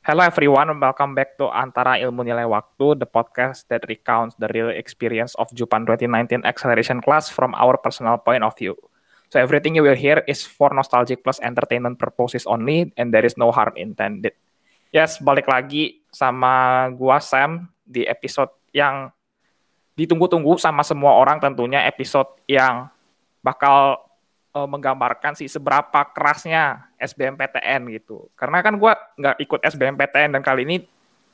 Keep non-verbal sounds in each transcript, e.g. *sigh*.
Hello everyone, welcome back to Antara Ilmu Nilai Waktu, the podcast that recounts the real experience of Jupan 2019 Acceleration Class from our personal point of view. So everything you will hear is for nostalgic plus entertainment purposes only, and there is no harm intended. Yes, balik lagi sama gua Sam di episode yang ditunggu-tunggu sama semua orang tentunya episode yang bakal uh, menggambarkan sih seberapa kerasnya SBMPTN gitu. Karena kan gue nggak ikut SBMPTN dan kali ini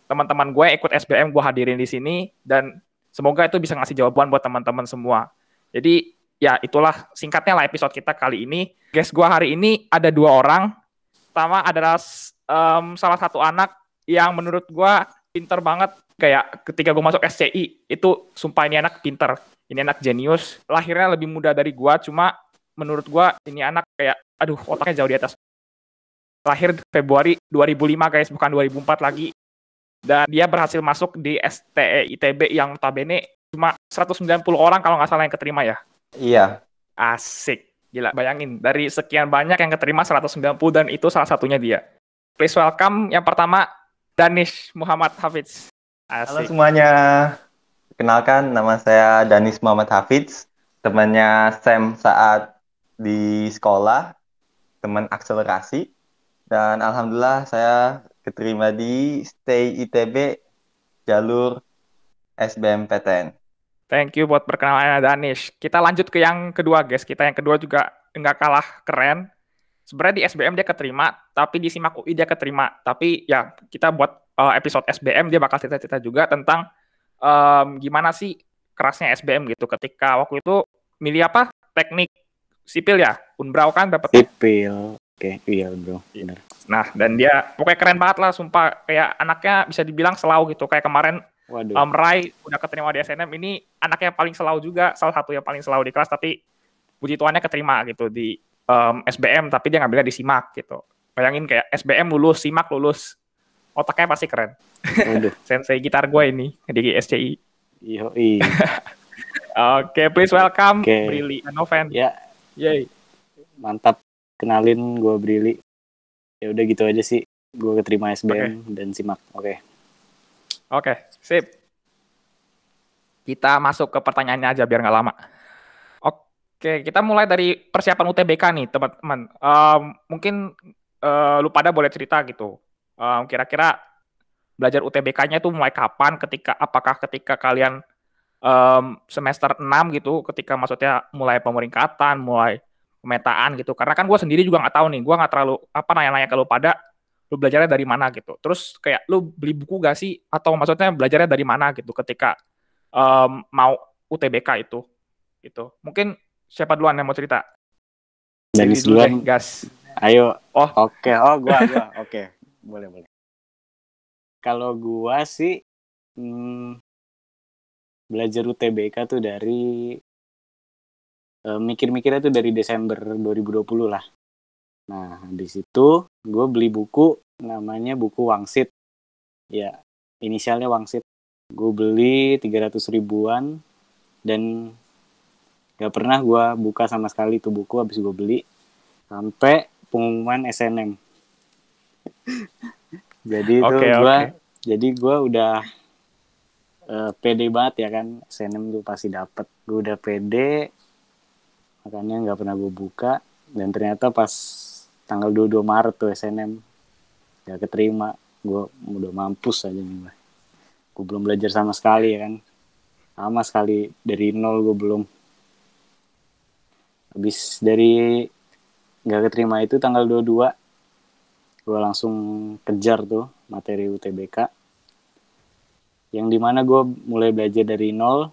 teman-teman gue ikut SBM gue hadirin di sini dan semoga itu bisa ngasih jawaban buat teman-teman semua. Jadi ya itulah singkatnya lah episode kita kali ini. Guys gue hari ini ada dua orang. Pertama adalah um, salah satu anak yang menurut gue pinter banget. Kayak ketika gue masuk SCI, itu sumpah ini anak pinter. Ini anak jenius. Lahirnya lebih muda dari gue, cuma menurut gue ini anak kayak, aduh otaknya jauh di atas. Lahir Februari 2005 guys, bukan 2004 lagi. Dan dia berhasil masuk di STE ITB yang notabene cuma 190 orang kalau nggak salah yang keterima ya. Iya. Asik. Gila, bayangin. Dari sekian banyak yang keterima 190 dan itu salah satunya dia. Please welcome yang pertama Danish Muhammad Hafiz. Asik. Halo semuanya. Kenalkan nama saya Danis Muhammad Hafiz, temannya Sam saat di sekolah, teman akselerasi. Dan alhamdulillah saya keterima di Stay ITB jalur SBMPTN. Thank you buat perkenalannya Danish. Kita lanjut ke yang kedua guys. Kita yang kedua juga nggak kalah keren. Sebenarnya di SBM dia keterima, tapi di SIMAK UI dia keterima. Tapi ya kita buat uh, episode SBM dia bakal cerita-cerita juga tentang um, gimana sih kerasnya SBM gitu ketika waktu itu milih apa teknik sipil ya Unbrau kan dapat sipil oke okay. iya bro benar nah dan dia pokoknya keren banget lah sumpah kayak anaknya bisa dibilang selau gitu kayak kemarin Waduh. Um, Rai udah keterima di SNM ini anaknya paling selau juga salah satu yang paling selau di kelas tapi puji tuannya keterima gitu di um, SBM tapi dia ngambilnya di SIMAK gitu bayangin kayak SBM lulus SIMAK lulus otaknya pasti keren. *laughs* Sensei gitar gue ini di SCI. Iya. *laughs* Oke, please welcome okay. Brili Noven. Ya. Yay. Mantap. Kenalin gue Brili. Ya udah gitu aja sih. Gue keterima SBM okay. dan simak. Oke. Okay. Oke, okay, sip. Kita masuk ke pertanyaannya aja biar nggak lama. Oke, kita mulai dari persiapan UTBK nih, teman-teman. Um, mungkin uh, lu pada boleh cerita gitu um, kira-kira belajar UTBK-nya itu mulai kapan ketika apakah ketika kalian um, semester 6 gitu ketika maksudnya mulai pemeringkatan mulai pemetaan gitu. Karena kan gue sendiri juga nggak tahu nih gue nggak terlalu apa nanya-nanya kalau pada lu belajarnya dari mana gitu. Terus kayak lu beli buku gak sih? Atau maksudnya belajarnya dari mana gitu ketika um, mau UTBK itu gitu. Mungkin siapa duluan yang mau cerita? Dari duluan gas. ayo. Oh. Oke okay. oh gua gua oke. Okay boleh boleh. Kalau gua sih hmm, belajar UTBK tuh dari uh, mikir-mikirnya tuh dari Desember 2020 lah. Nah di situ gue beli buku namanya buku Wangsit. Ya inisialnya Wangsit. Gue beli 300 ribuan dan gak pernah gue buka sama sekali tuh buku habis gue beli sampai pengumuman SNM jadi itu okay, gue okay. jadi gue udah uh, pede banget ya kan. SNM tuh pasti dapet. Gue udah pede. Makanya nggak pernah gue buka. Dan ternyata pas tanggal 22 Maret tuh SNM gak keterima. Gue udah mampus aja nih gue belum belajar sama sekali ya kan. Sama sekali dari nol gue belum. Habis dari nggak keterima itu tanggal 22 gue langsung kejar tuh materi UTBK yang di mana gue mulai belajar dari nol.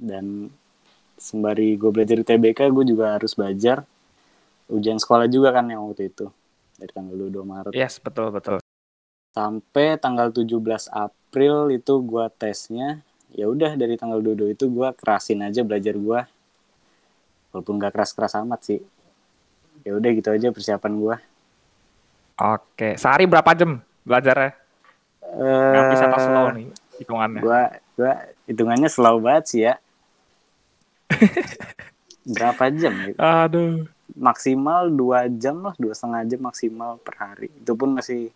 Dan sembari gue belajar UTBK gue juga harus belajar ujian sekolah juga kan yang waktu itu dari tanggal 22 Maret. Yes betul betul. Sampai tanggal 17 April itu gue tesnya ya udah dari tanggal 22 itu gue kerasin aja belajar gue walaupun gak keras-keras amat sih. Ya udah gitu aja persiapan gue Oke, sehari berapa jam belajarnya? Uh, Nggak bisa pas slow nih hitungannya. Gua, gua hitungannya slow banget sih ya. *laughs* berapa jam? Gitu? Aduh. Maksimal dua jam lah, dua setengah jam maksimal per hari. Itu pun masih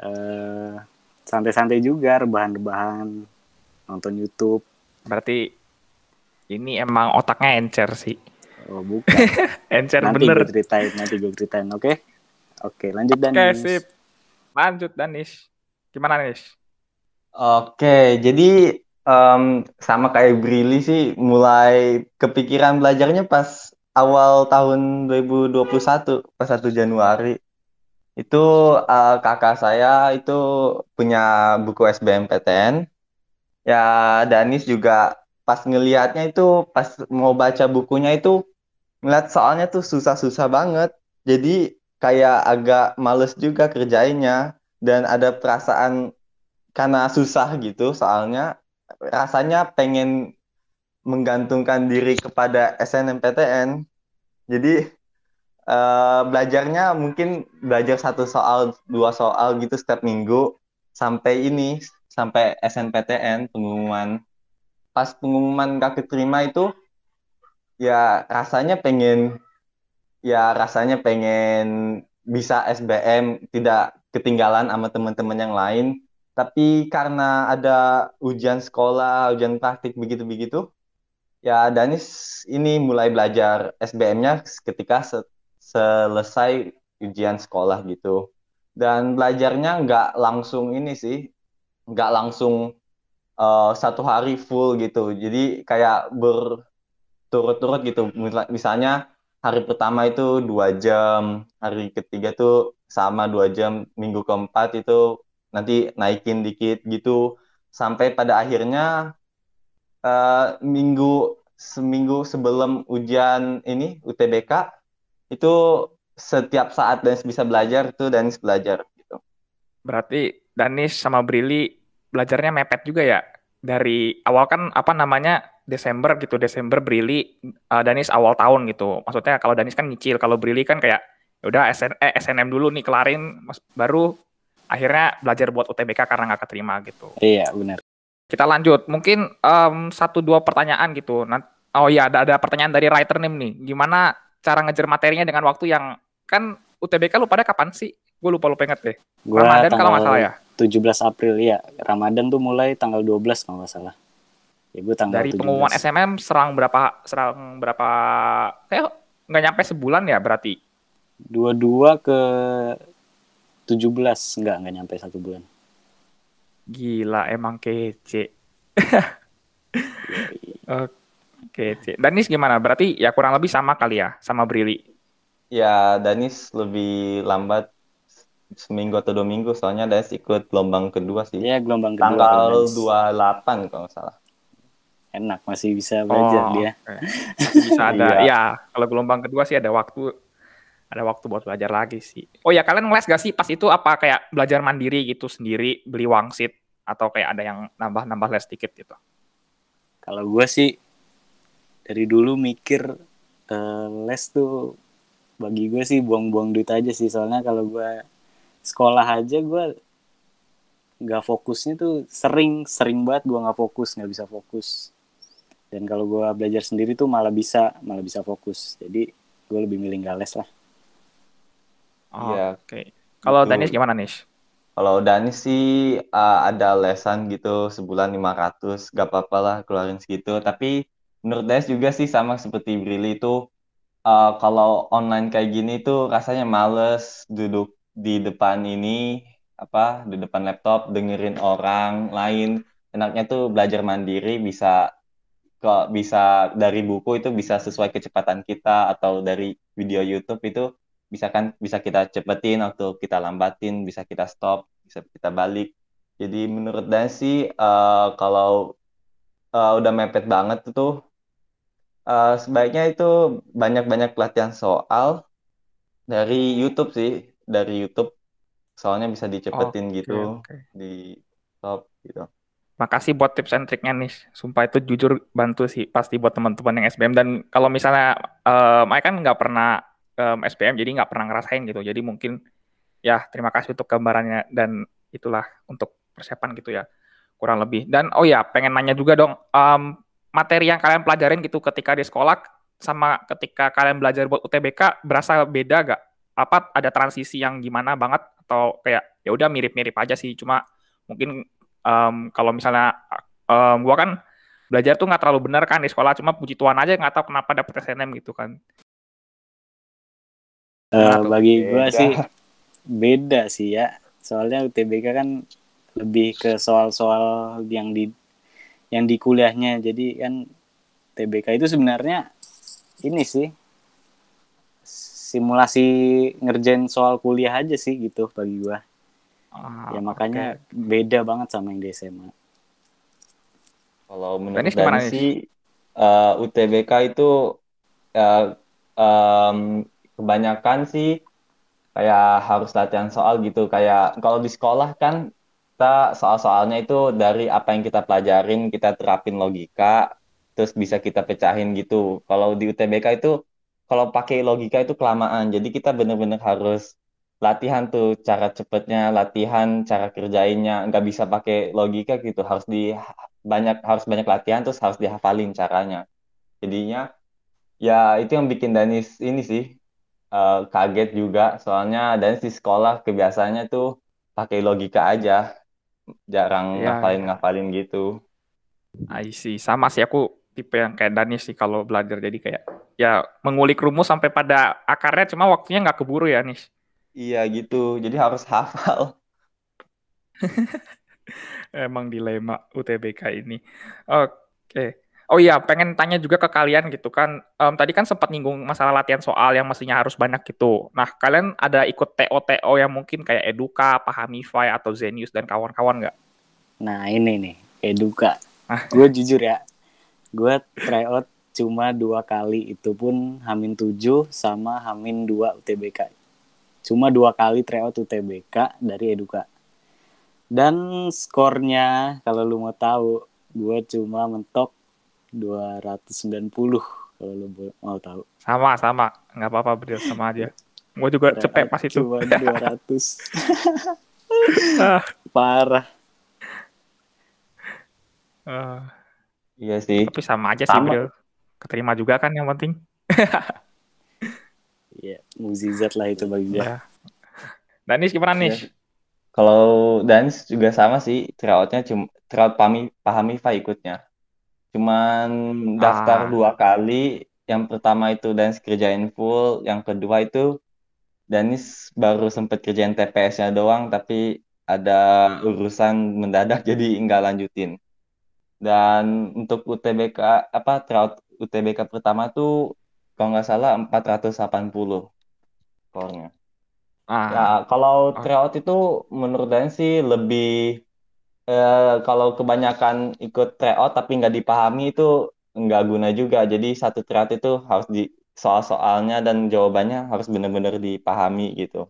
uh, santai-santai juga rebahan-rebahan nonton YouTube berarti ini emang otaknya encer sih oh bukan *laughs* encer nanti bener gue ceritain nanti gue ceritain oke okay? oke okay, lanjut Danis oke okay, sip lanjut Danis gimana Danis Oke, jadi um, sama kayak Brili sih, mulai kepikiran belajarnya pas awal tahun 2021, pas 1 Januari. Itu uh, kakak saya itu punya buku SBMPTN. Ya, Danis juga pas ngelihatnya itu, pas mau baca bukunya itu, ngeliat soalnya tuh susah-susah banget. Jadi kayak agak males juga kerjainnya. Dan ada perasaan karena susah gitu soalnya rasanya pengen menggantungkan diri kepada SNMPTN jadi uh, belajarnya mungkin belajar satu soal dua soal gitu setiap minggu sampai ini sampai SNPTN pengumuman. Pas pengumuman gak keterima itu ya rasanya pengen ya rasanya pengen bisa SBM tidak ketinggalan sama teman-teman yang lain tapi karena ada ujian sekolah, ujian praktik begitu-begitu, ya Danis ini mulai belajar SBM-nya ketika se selesai ujian sekolah gitu. Dan belajarnya nggak langsung ini sih, nggak langsung uh, satu hari full gitu. Jadi kayak berturut-turut gitu. Misalnya hari pertama itu dua jam, hari ketiga tuh sama dua jam, minggu keempat itu nanti naikin dikit gitu. Sampai pada akhirnya uh, minggu seminggu sebelum ujian ini UTBK itu setiap saat Danis bisa belajar itu Danis belajar gitu. Berarti Danis sama Brili belajarnya mepet juga ya? Dari awal kan apa namanya Desember gitu Desember Brili uh, Danis awal tahun gitu. Maksudnya kalau Danis kan nyicil kalau Brili kan kayak ya udah SN, eh, SNM dulu nih kelarin baru akhirnya belajar buat UTBK karena nggak keterima gitu. Iya benar. Kita lanjut, mungkin um, satu dua pertanyaan gitu. Nah, oh iya ada ada pertanyaan dari writer name nih. Gimana cara ngejar materinya dengan waktu yang kan UTBK lu pada kapan sih? Gue lupa lupa inget deh. Gua Ramadan kalau nggak salah ya. 17 April ya. Ramadan tuh mulai tanggal 12 kalau nggak salah. Ya gue tanggal Dari 17. pengumuman SMM serang berapa serang berapa kayak nggak nyampe sebulan ya berarti. Dua-dua ke 17 enggak enggak nyampe satu bulan gila emang kece Oke, Danis gimana? Berarti ya kurang lebih sama kali ya, sama Brili. Ya, Danis lebih lambat seminggu atau dua minggu, soalnya Danis ikut gelombang kedua sih. Iya, gelombang kedua. Tanggal 28 kalau nggak salah. Enak, masih bisa belajar oh, dia. Okay. Bisa ada, *laughs* iya. ya kalau gelombang kedua sih ada waktu ada waktu buat belajar lagi sih. Oh ya kalian ngeles gak sih pas itu apa kayak belajar mandiri gitu sendiri beli wangsit atau kayak ada yang nambah-nambah les dikit gitu? Kalau gue sih dari dulu mikir uh, les tuh bagi gue sih buang-buang duit aja sih soalnya kalau gue sekolah aja gue nggak fokusnya tuh sering sering banget gue nggak fokus nggak bisa fokus dan kalau gue belajar sendiri tuh malah bisa malah bisa fokus jadi gue lebih milih gak les lah Oh, ya, Oke. Okay. Kalau Danis gimana nih? Kalau Danis sih uh, ada lesan gitu sebulan 500, gak apa-apa lah keluarin segitu. Tapi menurut Danis juga sih sama seperti Brili itu uh, kalau online kayak gini tuh rasanya males duduk di depan ini apa di depan laptop dengerin orang lain. Enaknya tuh belajar mandiri bisa kok bisa dari buku itu bisa sesuai kecepatan kita atau dari video YouTube itu bisa kan bisa kita cepetin atau kita lambatin bisa kita stop bisa kita balik jadi menurut Dan sih uh, kalau uh, udah mepet banget tuh uh, sebaiknya itu banyak-banyak pelatihan soal dari YouTube sih dari YouTube soalnya bisa dicepetin oh, gitu okay. di stop gitu Makasih buat tips and triknya nih. Sumpah itu jujur bantu sih pasti buat teman-teman yang SBM dan kalau misalnya uh, Mike kan nggak pernah um, SPM jadi nggak pernah ngerasain gitu. Jadi mungkin ya terima kasih untuk gambarannya dan itulah untuk persiapan gitu ya kurang lebih. Dan oh ya pengen nanya juga dong um, materi yang kalian pelajarin gitu ketika di sekolah sama ketika kalian belajar buat UTBK berasa beda gak? apa ada transisi yang gimana banget atau kayak ya udah mirip-mirip aja sih cuma mungkin um, kalau misalnya um, gua kan belajar tuh nggak terlalu benar kan di sekolah cuma puji Tuhan aja nggak tahu kenapa dapet SNM gitu kan uh, bagi gua sih *laughs* beda sih ya. Soalnya UTBK kan lebih ke soal-soal yang di yang di kuliahnya. Jadi kan TBK itu sebenarnya ini sih simulasi ngerjain soal kuliah aja sih gitu bagi gua. Ah, ya makanya okay. beda banget sama yang di SMA kalau menurut Danis sih uh, eh, UTBK itu uh, um, kebanyakan sih kayak harus latihan soal gitu. Kayak kalau di sekolah kan kita soal-soalnya itu dari apa yang kita pelajarin kita terapin logika terus bisa kita pecahin gitu. Kalau di UTBK itu kalau pakai logika itu kelamaan. Jadi kita bener-bener harus latihan tuh cara cepetnya latihan cara kerjainnya. Nggak bisa pakai logika gitu. Harus di banyak harus banyak latihan terus harus dihafalin caranya. Jadinya ya itu yang bikin Danis ini sih uh, kaget juga soalnya Danis di sekolah kebiasaannya tuh pakai logika aja jarang ya, ngafalin ngafalin gitu. I see. Sama sih aku tipe yang kayak Dani sih kalau belajar jadi kayak ya mengulik rumus sampai pada akarnya cuma waktunya nggak keburu ya Nis. Iya gitu. Jadi harus hafal. *laughs* Emang dilema UTBK ini. Oke. Okay. Oh iya, pengen tanya juga ke kalian gitu kan. Um, tadi kan sempat nyinggung masalah latihan soal yang mestinya harus banyak gitu. Nah, kalian ada ikut TO-TO yang mungkin kayak Eduka, Pahamify, atau Zenius dan kawan-kawan nggak? Nah, ini nih, Eduka. Ah. Gue jujur ya, gue tryout cuma dua kali. Itu pun Hamin 7 sama Hamin 2 UTBK. Cuma dua kali tryout UTBK dari Eduka. Dan skornya, kalau lu mau tahu, gue cuma mentok 290 kalau lo mau tahu. Sama sama, nggak apa-apa berdua sama aja. Gue juga cepet pas itu. Cuma *laughs* 200. Parah. Uh, iya sih. Tapi sama aja sama. sih bro. Keterima juga kan yang penting. *laughs* Iya, muzizat lah itu bagi gue. Ya. Danis gimana nih? Ya. Kalau Danis juga sama sih, tryoutnya cuma tryout pahami pahami ikutnya cuman daftar ah. dua kali yang pertama itu Danis kerjain full yang kedua itu Danis baru sempat kerjain TPS-nya doang tapi ada urusan mendadak *laughs* jadi nggak lanjutin dan untuk UTBK apa tryout UTBK pertama tuh kalau nggak salah 480 skornya ah. ya kalau tryout itu menurut Danis sih lebih eh, kalau kebanyakan ikut tryout tapi nggak dipahami itu nggak guna juga. Jadi satu tryout itu harus di soal-soalnya dan jawabannya harus benar-benar dipahami gitu.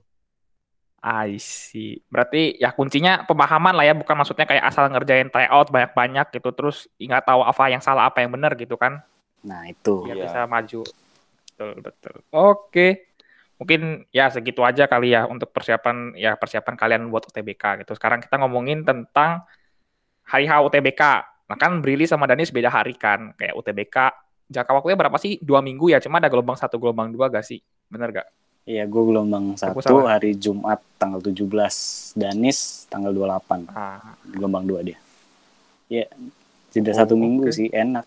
I see. Berarti ya kuncinya pemahaman lah ya, bukan maksudnya kayak asal ngerjain tryout banyak-banyak gitu, terus nggak tahu apa yang salah, apa yang benar gitu kan? Nah itu. Biar ya. bisa maju. Betul betul. Oke mungkin ya segitu aja kali ya untuk persiapan ya persiapan kalian buat UTBK gitu. Sekarang kita ngomongin tentang hari H UTBK. Nah kan Brili sama Danis beda hari kan. Kayak UTBK jangka waktunya berapa sih? Dua minggu ya. Cuma ada gelombang satu, gelombang dua gak sih? Bener gak? Iya, gue gelombang satu hari Jumat tanggal 17. Danis tanggal 28. Ah. Gelombang dua dia. Iya, tidak oh, satu minggu sih, enak.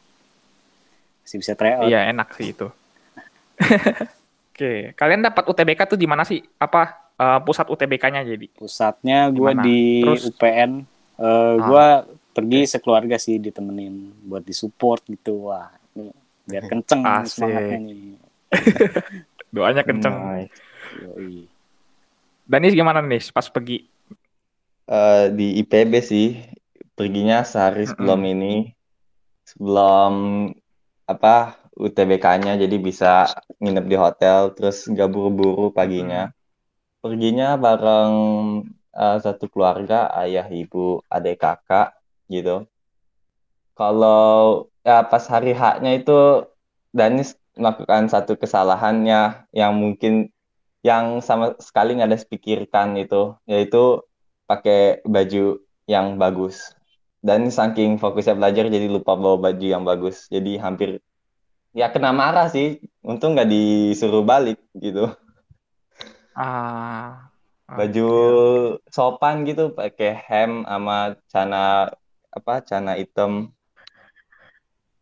Masih bisa tryout. Iya, enak sih itu. *laughs* Oke, kalian dapat UTBK tuh di mana sih? Apa uh, pusat UTBK-nya jadi? Pusatnya gue di Terus? UPN. Uh, eh, ah. Gue pergi okay. sekeluarga sih ditemenin buat disupport gitu. Wah, ini biar *laughs* kenceng Asik. semangatnya nih. *laughs* Doanya kenceng. Nice. Danis gimana nih pas pergi? Uh, di IPB sih. Perginya sehari sebelum mm -hmm. ini. Sebelum apa UTBK-nya jadi bisa nginep di hotel terus nggak buru-buru paginya. Hmm. Perginya bareng uh, satu keluarga, ayah, ibu, adik, kakak gitu. Kalau ya pas hari haknya itu Danis melakukan satu kesalahannya yang mungkin yang sama sekali nggak ada pikirkan itu yaitu pakai baju yang bagus dan saking fokusnya belajar jadi lupa bawa baju yang bagus jadi hampir ya kena marah sih untung nggak disuruh balik gitu Ah. Baju oke. sopan gitu pakai hem sama cana apa cana hitam.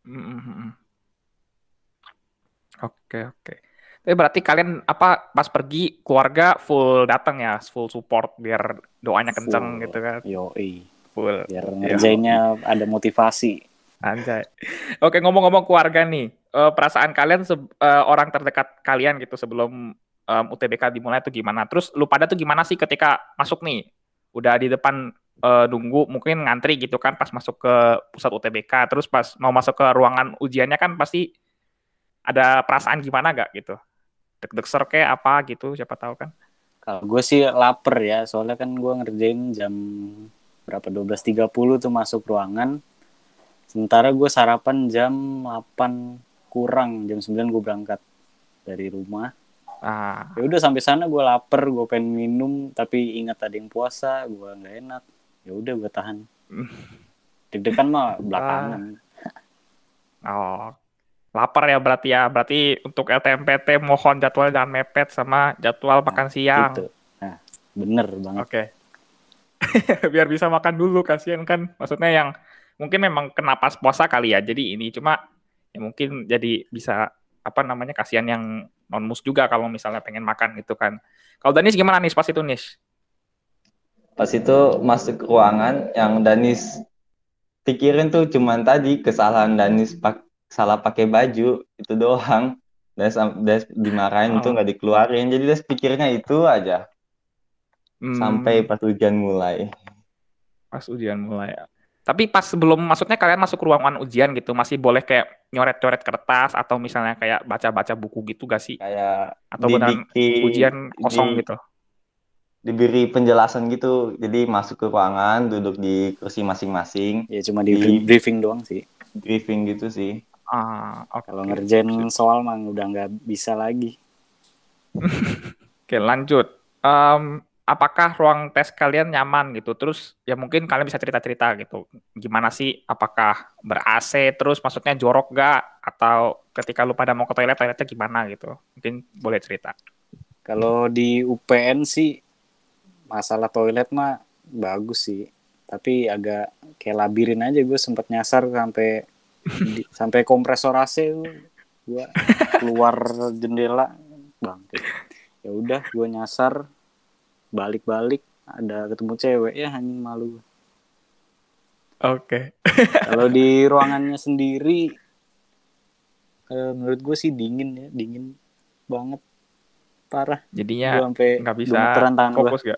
Mm, mm, mm, mm. Oke, oke. Tapi berarti kalian apa pas pergi keluarga full datang ya, full support biar doanya kenceng Full. gitu kan. Yoi. Full. Biar Iya. ngerjainnya ada motivasi. Anjay. Oke, ngomong-ngomong keluarga nih. eh, perasaan kalian eh, orang terdekat kalian gitu sebelum em, UTBK dimulai itu gimana? Terus lu pada tuh gimana sih ketika masuk nih? Udah di depan eh, nunggu mungkin ngantri gitu kan pas masuk ke pusat UTBK. Terus pas mau masuk ke ruangan ujiannya kan pasti ada perasaan gimana gak gitu? Deg-deg kayak apa gitu, siapa tahu kan. Kalau gue sih lapar ya, soalnya kan gue ngerjain jam berapa 12.30 tuh masuk ruangan. Sementara gue sarapan jam 8 kurang, jam 9 gue berangkat dari rumah. Ah, Ya udah sampai sana gue lapar, gue pengen minum, tapi ingat ada yang puasa, gue nggak enak. Ya udah gue tahan. *laughs* Deg-degan mah belakangan. oh. Lapar ya berarti ya. Berarti untuk LTMPT mohon jadwal jangan mepet sama jadwal makan siang. Gitu. Nah, bener banget. Oke. *laughs* Biar bisa makan dulu kasihan kan. Maksudnya yang mungkin memang kena pas puasa kali ya. Jadi ini cuma ya mungkin jadi bisa apa namanya kasihan yang non mus juga kalau misalnya pengen makan gitu kan. Kalau Danis gimana nih pas itu Nis? Pas itu masuk ke ruangan yang Danis pikirin tuh cuman tadi kesalahan Danis pak salah pakai baju itu doang. Des, des dimarahin Oh. tuh nggak dikeluarin. Jadi Des pikirnya itu aja Hmm, sampai pas hujan mulai. pas ujian mulai. Tapi pas sebelum masuknya kalian masuk ruangan ujian gitu masih boleh kayak nyoret-nyoret kertas atau misalnya kayak baca-baca buku gitu gak sih? Kayak Atau didikti, ujian kosong di- gitu? diberi penjelasan gitu. Jadi masuk ke ruangan, duduk di kursi masing-masing, Ya cuma di Di- briefing doang sih. briefing gitu sih. Ah, oke. Kalau ngerjain soal mah udah nggak bisa lagi. *laughs* Oke, lanjut. Em, apakah ruang tes kalian nyaman gitu? Terus ya mungkin kalian bisa cerita-cerita gitu. Gimana sih? Apakah ber-AC terus maksudnya jorok gak? Atau ketika lu pada mau ke toilet, toiletnya gimana gitu? Mungkin boleh cerita. Kalau di UPN sih masalah toilet mah bagus sih. Tapi agak kayak labirin aja gue sempet nyasar sampai di- *laughs* sampai kompresor AC gue keluar jendela bang ya udah gue nyasar balik-balik ada ketemu cewek ya hanya malu. Oke. kalau di *laughs* ruangannya sendiri menurut gue sih dingin ya dingin banget. Parah. Gue Jadinya sampai nggak bisa tangan gue fokus gak? ya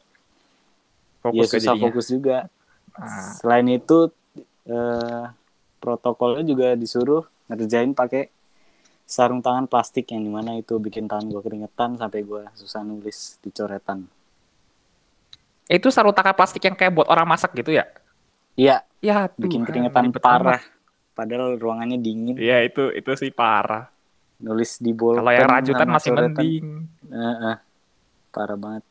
Fokus ke susah jadinya. fokus juga. Ah, selain itu eh, protokolnya juga disuruh ngerjain pakai sarung tangan plastik yang di mana itu bikin tangan gue keringetan sampai gue susah nulis di coretan itu sarung tangan plastik yang kayak buat orang masak gitu ya? iya Ya, bikin keringetan parah amat. padahal ruangannya dingin Iya, itu itu sih parah. nulis di bolpen Kalau yang rajutan masih coretan. mending. Eh, eh. parah banget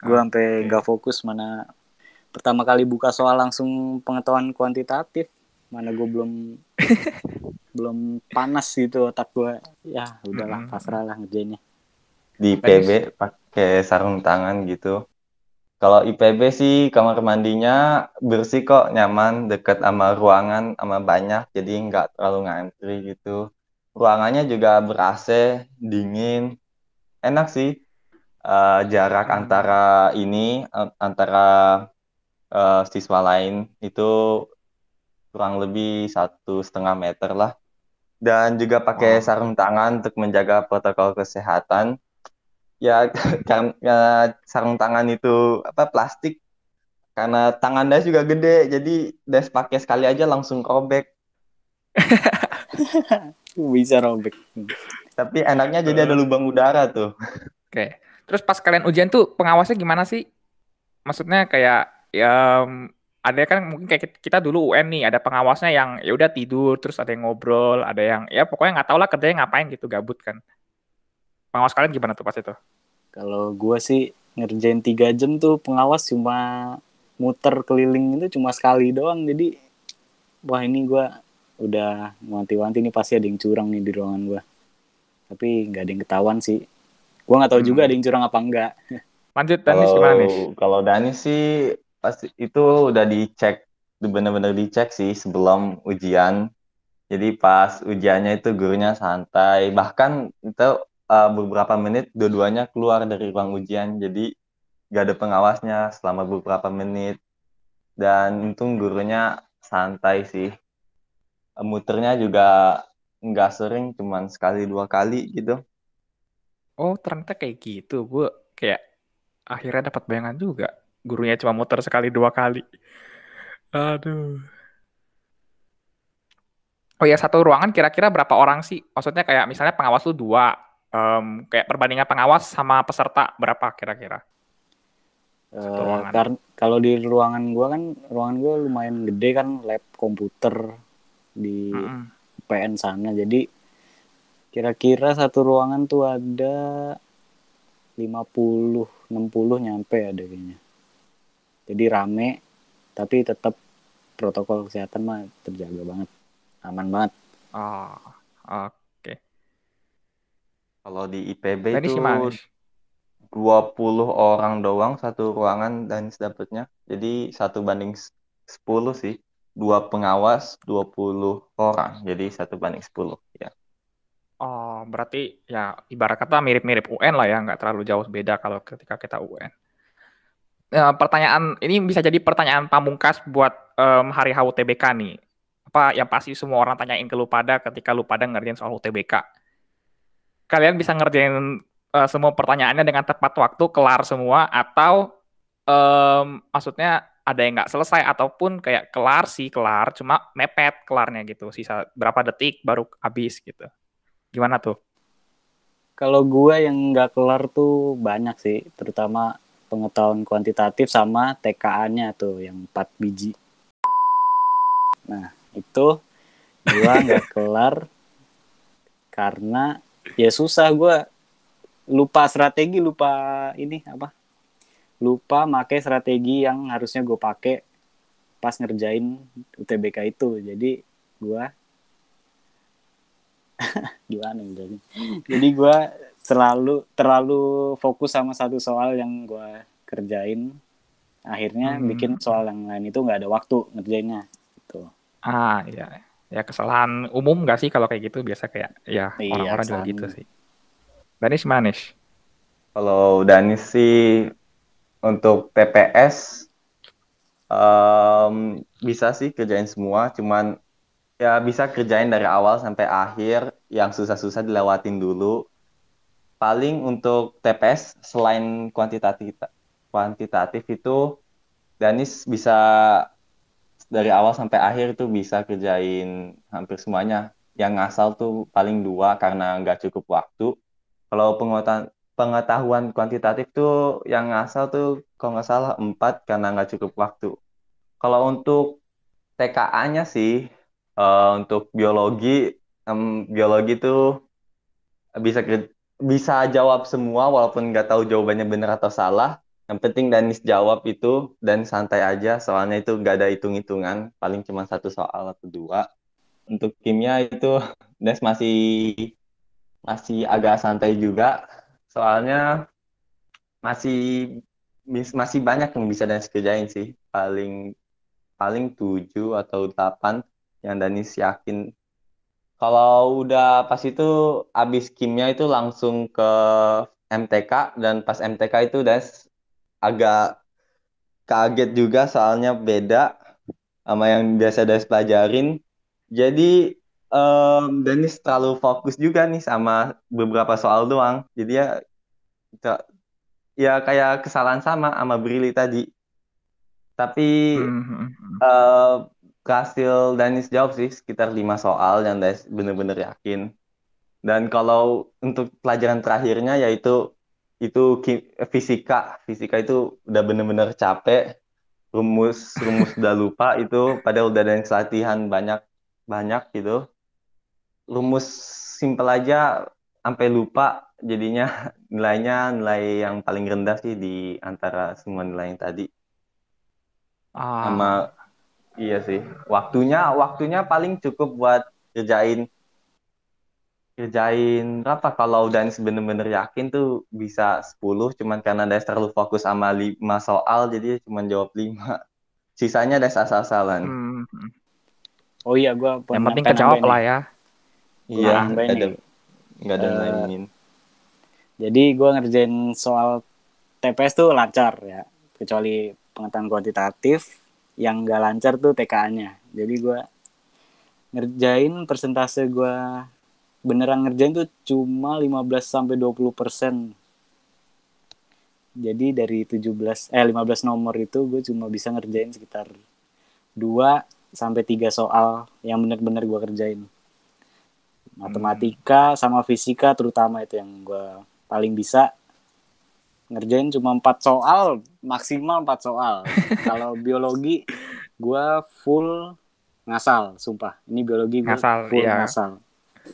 gue sampai Oke. nggak fokus mana pertama kali buka soal langsung pengetahuan kuantitatif mana gue belum *laughs* belum panas gitu otak gue ya udahlah pasrah lah ngerjainnya Di IPB pakai sarung tangan gitu. Kalau IPB sih kamar mandinya bersih kok, nyaman, dekat sama ruangan, sama banyak, jadi nggak terlalu ngantri gitu. Ruangannya juga ber-AC, dingin, enak sih. Eh, jarak Hmm. antara ini, antara eh, siswa lain itu kurang lebih satu setengah meter lah. Dan juga pakai sarung tangan untuk menjaga protokol kesehatan. Ya, *laughs* karena sarung tangan itu apa plastik, karena tangan Des juga gede, jadi Des pakai sekali aja langsung robek. *laughs* bisa robek Tapi enaknya jadi ada lubang udara tuh. Oke. Terus pas kalian ujian tuh pengawasnya gimana sih? Maksudnya kayak ya ada kan mungkin kayak kit- kita dulu UN nih ada pengawasnya yang ya udah tidur terus ada yang ngobrol, ada yang ya pokoknya nggak tahu lah kerjanya ngapain gitu gabut kan. Pengawas kalian gimana tuh pas itu? kalau gue sih ngerjain tiga jam tuh pengawas cuma muter keliling itu cuma sekali doang jadi wah ini gue udah wanti-wanti nih pasti ada yang curang nih di ruangan gue tapi nggak ada yang ketahuan sih Gue nggak tahu juga Hmm. ada yang curang apa enggak. *laughs* Lanjut Danis gimana nih? Kalau kalau Danis sih pasti itu udah dicek, bener-bener dicek sih sebelum ujian. Jadi pas ujiannya itu gurunya santai, bahkan itu uh, beberapa menit dua-duanya keluar dari ruang ujian, jadi gak ada pengawasnya selama beberapa menit. Dan untung gurunya santai sih. Muternya juga nggak sering, cuman sekali dua kali gitu. Oh ternyata kayak gitu. Gue kayak akhirnya dapat bayangan juga. Gurunya cuma muter sekali dua kali. Aduh. Oh ya satu ruangan kira-kira berapa orang sih? Maksudnya kayak misalnya pengawas lu dua, em, kayak perbandingan pengawas sama peserta berapa kira-kira? Kar- kalau di ruangan gue kan, ruangan gue lumayan gede kan, lab komputer di Mm-mm. UPN sana. Jadi kira-kira satu ruangan tuh ada 50, 60 nyampe ada kayaknya. Jadi rame, tapi tetap protokol kesehatan mah terjaga banget. Aman banget. Oh, oke. Kalau di IPB Danis itu gimana? Nis? 20 orang doang satu ruangan Danis dapetnya. Jadi satu banding s- 10 sih. Dua pengawas, 20 orang. Jadi satu banding 10. Ya. Oh, berarti ya ibarat kata mirip-mirip UN lah ya, nggak terlalu jauh beda kalau ketika kita UN. Nah, pertanyaan ini bisa jadi pertanyaan pamungkas buat em, hari HUTBK nih. Apa yang pasti semua orang tanyain ke lu pada ketika lu pada ngerjain soal UTBK. Kalian bisa ngerjain eh, semua pertanyaannya dengan tepat waktu, kelar semua, atau em, maksudnya ada yang nggak selesai ataupun kayak kelar sih kelar, cuma mepet kelarnya gitu, sisa berapa detik baru habis gitu. Gimana tuh? Kalau gue yang nggak kelar tuh banyak sih, terutama pengetahuan kuantitatif sama TKA-nya tuh yang 4 biji. Nah, itu gue nggak *laughs* kelar karena ya susah gue lupa strategi, lupa ini apa? Lupa make strategi yang harusnya gue pakai pas ngerjain UTBK itu. Jadi gue *laughs* gimana ya jadi jadi gue selalu terlalu fokus sama satu soal yang gue kerjain akhirnya Hmm. bikin soal yang lain itu nggak ada waktu ngerjainnya gitu Ah, iya. Ya kesalahan umum nggak sih kalau kayak gitu biasa kayak ya Iya, orang-orang juga kesalahan gitu sih. Danis manis. Kalau Danis sih untuk TPS em, bisa sih kerjain semua, cuman ya bisa kerjain dari awal sampai akhir, yang susah-susah dilewatin dulu. Paling untuk TPS selain kuantitatif kuantitatif itu Danis bisa dari awal sampai akhir tuh bisa kerjain hampir semuanya. Yang ngasal tuh paling dua karena nggak cukup waktu. Kalau pengetahuan pengetahuan kuantitatif tuh yang ngasal tuh kalau nggak salah empat karena nggak cukup waktu. Kalau untuk TKA-nya sih eh, untuk biologi em, biologi tuh bisa bisa jawab semua walaupun nggak tahu jawabannya benar atau salah. Yang penting Danis jawab itu dan santai aja soalnya itu nggak ada hitung-hitungan paling cuma satu soal atau dua. Untuk kimia itu *laughs* Danis masih masih agak santai juga. Soalnya masih masih banyak yang bisa Danis kerjain sih. Paling paling 7 atau 8 yang Danis yakin. Kalau udah pas itu abis kimia itu langsung ke MTK dan pas MTK itu Danis agak kaget juga soalnya beda sama yang biasa Danis pelajarin jadi em, Danis terlalu fokus juga nih sama beberapa soal doang jadi ya ya kayak kesalahan sama sama Brili tadi. Tapi Mhm. eh, berhasil Danis jawab sih sekitar lima soal yang Danis bener-bener yakin. Dan kalau untuk pelajaran terakhirnya yaitu itu ki- fisika, fisika itu udah bener-bener capek. Rumus rumus udah lupa itu. Padahal udah Danis latihan banyak banyak gitu. Rumus simpel aja sampai lupa jadinya. *laughs* Nilainya nilai yang paling rendah sih di antara semua nilai yang tadi. Ah, sama iya sih. Waktunya waktunya paling cukup buat kerjain kerjain berapa kalau Danis bener-bener yakin tuh bisa 10 cuman karena Danis terlalu fokus sama 5 soal jadi cuma jawab 5 *laughs* sisanya Danis asal-asalan Hmm. Oh iya, gue Yang penting kejawab lah ya. iya nggak ada nggak ada mainin Jadi gue ngerjain soal TPS tuh lancar ya, kecuali pengetahuan kuantitatif yang gak lancar tuh TKA-nya. Jadi gue ngerjain persentase gue beneran ngerjain tuh cuma 15 sampai 20 persen. Jadi dari 17 eh 15 nomor itu gue cuma bisa ngerjain sekitar 2 sampai 3 soal yang bener-bener gue kerjain. Matematika sama fisika terutama itu yang gue paling bisa ngerjain cuma empat soal maksimal empat soal *laughs* kalau biologi gua full ngasal sumpah ini biologi gua Ngasal, full iya. ngasal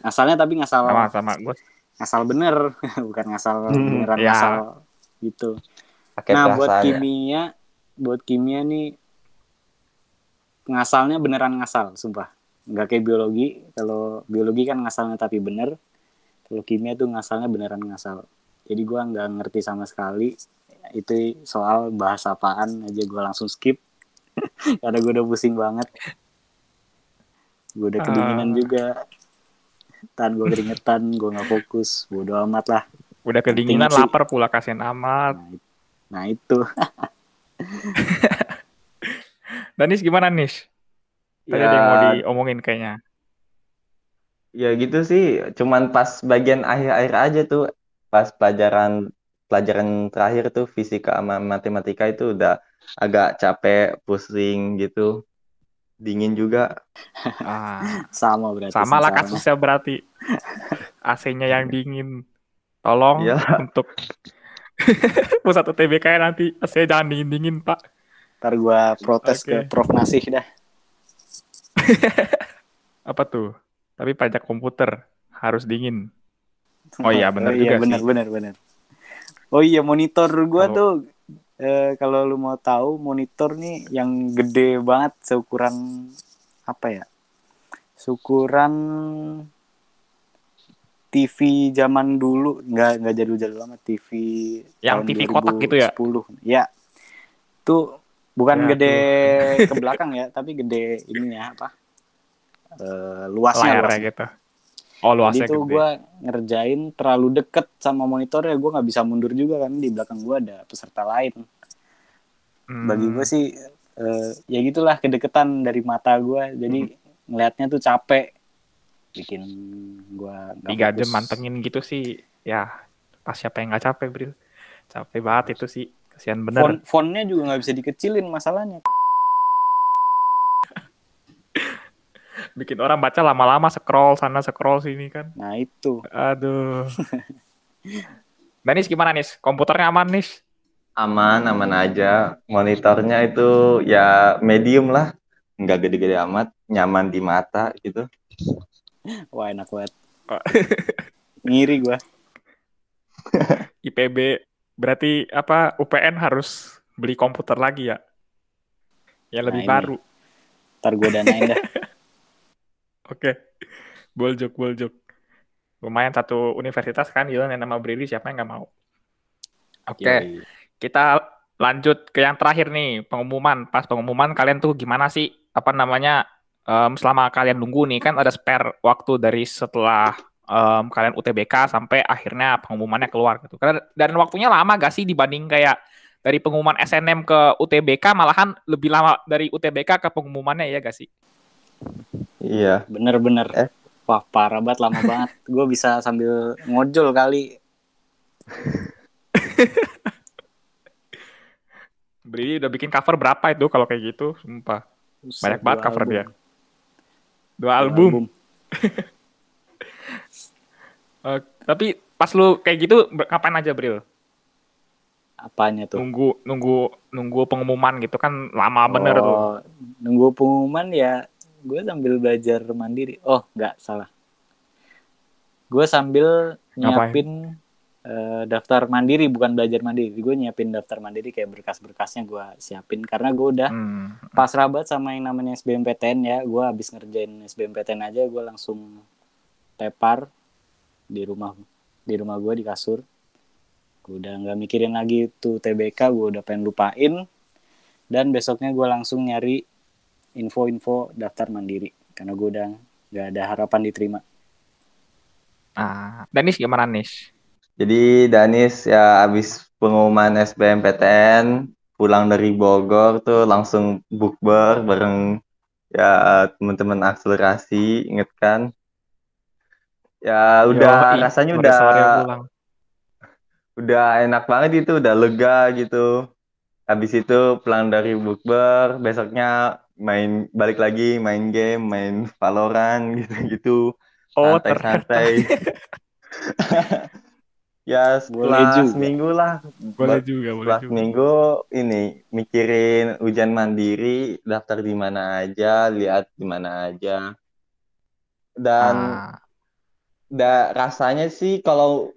ngasalnya tapi ngasal Sama sama. Gue. ngasal bener *laughs* bukan ngasal Hmm, beneran iya. ngasal gitu. Pakai nah buat ya. kimia buat kimia nih ngasalnya beneran ngasal sumpah. Nggak kayak biologi. Kalau biologi kan ngasalnya tapi bener. Kalau kimia tuh ngasalnya beneran ngasal. Jadi gua nggak ngerti sama sekali. Itu soal bahasa apaan aja gua langsung skip. *laughs* Karena gue udah pusing banget. Gue udah kedinginan Ah. juga tan gue keringetan gue nggak fokus bodo amat lah Udah kedinginan, lapar pula kasihan amat. nah, nah itu *laughs* Danis gimana Nis? Tadi Ya. ada yang mau diomongin kayaknya. Ya gitu sih, cuman pas bagian akhir-akhir aja tuh, pas pelajaran pelajaran terakhir tuh fisika sama matematika itu udah agak capek, pusing gitu, dingin juga. *laughs* Ah, sama berarti sama lah kasusnya berarti. AC-nya yang dingin. Tolong Iya. untuk *laughs* pusat UTBK nanti AC jangan dingin-dingin, Pak. ntar gue protes ke Oke. Prof Nasih dah *laughs* Apa tuh? Tapi pajak komputer harus dingin. Oh iya, benar oh, iya, juga benar sih. benar benar oh iya monitor gua Kalau- tuh eh, kalau lu mau tahu monitor nih yang gede banget seukuran apa ya seukuran TV zaman dulu nggak nggak jadul-jadul lama TV Yang TV kotak gitu ya? 2010. ya tuh bukan Ya, gede ke belakang ya tapi gede ininya apa Eh, luasnya luasnya. gitu. Oh, luasnya Jadi tuh gue ngerjain terlalu deket sama monitornya gue nggak bisa mundur juga kan di belakang gue ada peserta lain. Hmm, Bagi gue sih eh, ya gitulah kedeketan dari mata gue jadi Hmm. ngelihatnya tuh capek bikin gue tiga jam mantengin gitu sih. Ya, pas siapa yang nggak capek, Bril. Capek banget itu sih. Kasihan bener. Font fontnya juga nggak bisa dikecilin masalahnya. Bikin orang baca lama-lama scroll sana scroll sini kan. Nah itu Aduh. *laughs* Danis gimana Nis? Komputernya aman Nis? Aman, aman aja. Monitornya itu ya medium lah, nggak gede-gede amat, nyaman di mata gitu. wah enak banget. *laughs* Ngiri gue. *laughs* IPB berarti apa UPN harus beli komputer lagi ya? Ya lebih Nah, ini. baru. Ntar gue danain dah. Oke. Boljok, boljok. Lumayan satu universitas kan Yulan yang nama Brili siapa yang nggak mau. Oke, Yoi. kita lanjut ke yang terakhir nih, pengumuman. Pas pengumuman kalian tuh gimana sih? Apa namanya? em, selama kalian nunggu nih kan ada spare waktu dari setelah em, kalian UTBK sampai akhirnya pengumumannya keluar gitu. Karena dan waktunya lama gak sih dibanding kayak dari pengumuman SNM ke UTBK malahan lebih lama dari UTBK ke pengumumannya ya gak sih? Iya. Bener-bener. Eh. Wah parah banget lama *laughs* banget. Gue bisa sambil ngojol kali. *laughs* Brili udah bikin cover berapa itu kalau kayak gitu? Sumpah. Banyak banget cover album. dia. Dua Dua album. *laughs* Eh, tapi pas lu kayak gitu ngapain aja Bril? Apanya tuh? Nunggu nunggu nunggu pengumuman gitu kan lama bener tuh. Oh, Nunggu pengumuman ya gue sambil belajar mandiri. Oh, nggak salah. Gue sambil nyiapin eh, daftar mandiri, bukan belajar mandiri. Gue nyiapin daftar mandiri kayak berkas-berkasnya gue siapin karena gue udah Hmm. pas rabat sama yang namanya SBMPTN ya. Gue habis ngerjain SBMPTN aja, gue langsung tepar di rumah di rumah gue di kasur gue udah nggak mikirin lagi tuh TBK gue udah pengen lupain dan besoknya gue langsung nyari info-info daftar mandiri karena gue udah nggak ada harapan diterima Ah, Danis gimana Nis? Jadi Danis ya abis pengumuman SBMPTN pulang dari Bogor tuh langsung bukber bareng ya teman-teman akselerasi inget kan? Ya udah Yoi, rasanya udah udah enak banget itu udah lega gitu. Habis itu pulang dari bukber besoknya main balik lagi main game main Valorant gitu-gitu *laughs* Oh, santai-santai. *laughs* ya Boleh setelah juga. seminggu lah Boleh juga, boleh setelah juga. seminggu ini mikirin ujian mandiri daftar di mana aja lihat di mana aja dan Ah, da, rasanya sih kalau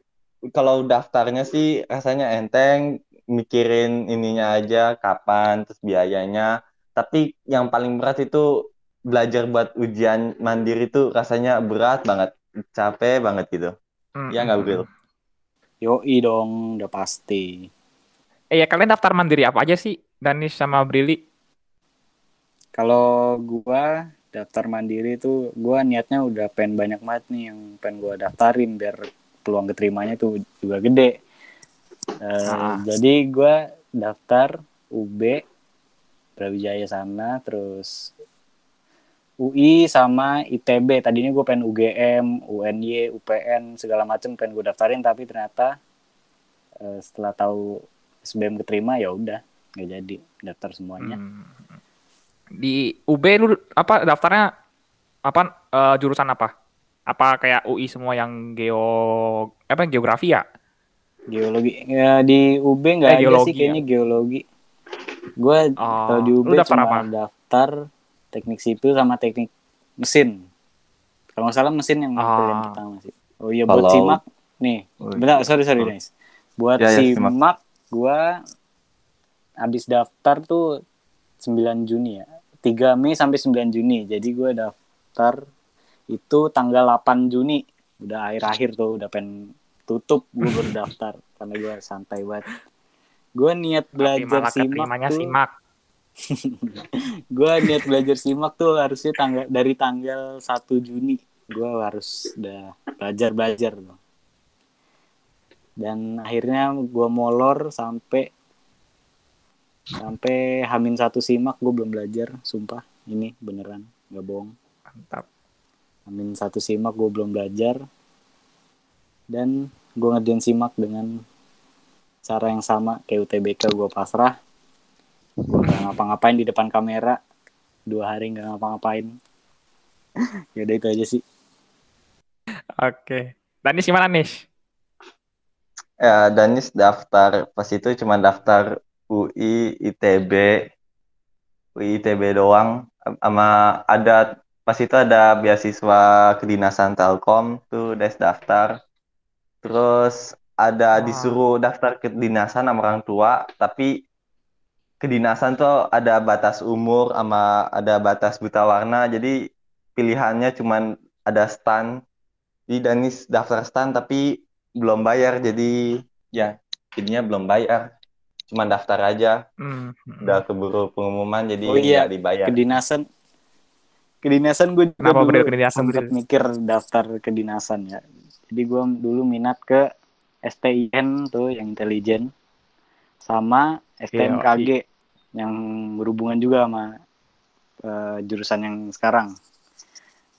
kalau daftarnya sih rasanya enteng mikirin ininya aja kapan terus biayanya tapi yang paling berat itu belajar buat ujian mandiri itu rasanya berat banget capek banget gitu mm, ya nggak mm. Bril yoi dong udah pasti Eh ya kalian daftar mandiri apa aja sih? Danis sama Brili? kalau gua daftar mandiri tuh gua niatnya udah pengen banyak banget nih yang pengen gua daftarin biar peluang keterimanya tuh juga gede Eh, Ah. jadi gua daftar UB Brawijaya sana terus UI sama ITB tadinya gue pengen UGM UNY UPN segala macem pengen gue daftarin tapi ternyata eh, setelah tahu SBM keterima ya udah nggak jadi daftar semuanya Hmm. Di UB lu apa daftarnya apa eh, jurusan apa? Apa kayak UI semua yang geo apa geografi ya? geologi ya, di UB nggak Eh, ada geologi sih kayaknya geologi gue Oh, kalau di UB cuma apa? daftar teknik sipil sama teknik mesin. Kalau nggak salah mesin yang Ah. pilihan pertama sih. Oh iya buat simak. Nih Oh, bentar sorry sorry Oh. guys buat Ya, ya, simak, simak. gue habis daftar tuh 9 Juni ya. 3 Mei sampai 9 Juni. Jadi gue daftar itu tanggal 8 Juni. Udah akhir-akhir tuh udah pengen tutup. Gue baru daftar. Karena gue santai banget gue niat belajar simak tuh simak. *laughs* gue niat belajar simak tuh harusnya tanggal dari tanggal 1 Juni gue harus udah belajar belajar tuh. dan akhirnya gue molor sampai sampai hamin satu simak gue belum belajar sumpah ini beneran nggak bohong Mantap. hamin satu simak gue belum belajar dan gue ngerjain simak dengan cara yang sama kayak UTBK gue pasrah. Gue gak ngapa-ngapain di depan kamera. Dua hari nggak ngapa-ngapain. Ya udah itu aja sih. Oke. Danis gimana Nis? ya Danis daftar. Pas itu cuma daftar UI ITB UI ITB doang. Sama ada pas itu ada beasiswa kedinasan Telkom tuh Des daftar. Terus ada Wah. disuruh daftar kedinasan sama orang tua tapi kedinasan tuh ada batas umur sama ada batas buta warna jadi pilihannya cuman ada stan jadi Danis daftar stan tapi belum bayar jadi ya jadinya belum bayar cuma daftar aja Hmm. hmm. udah keburu pengumuman jadi Oh iya, nggak dibayar kedinasan kedinasan gue juga Kenapa dulu kedinasan, Bril? mikir daftar kedinasan ya jadi gue dulu minat ke STIN tuh yang intelijen sama STMKG yang berhubungan juga sama eh, jurusan yang sekarang.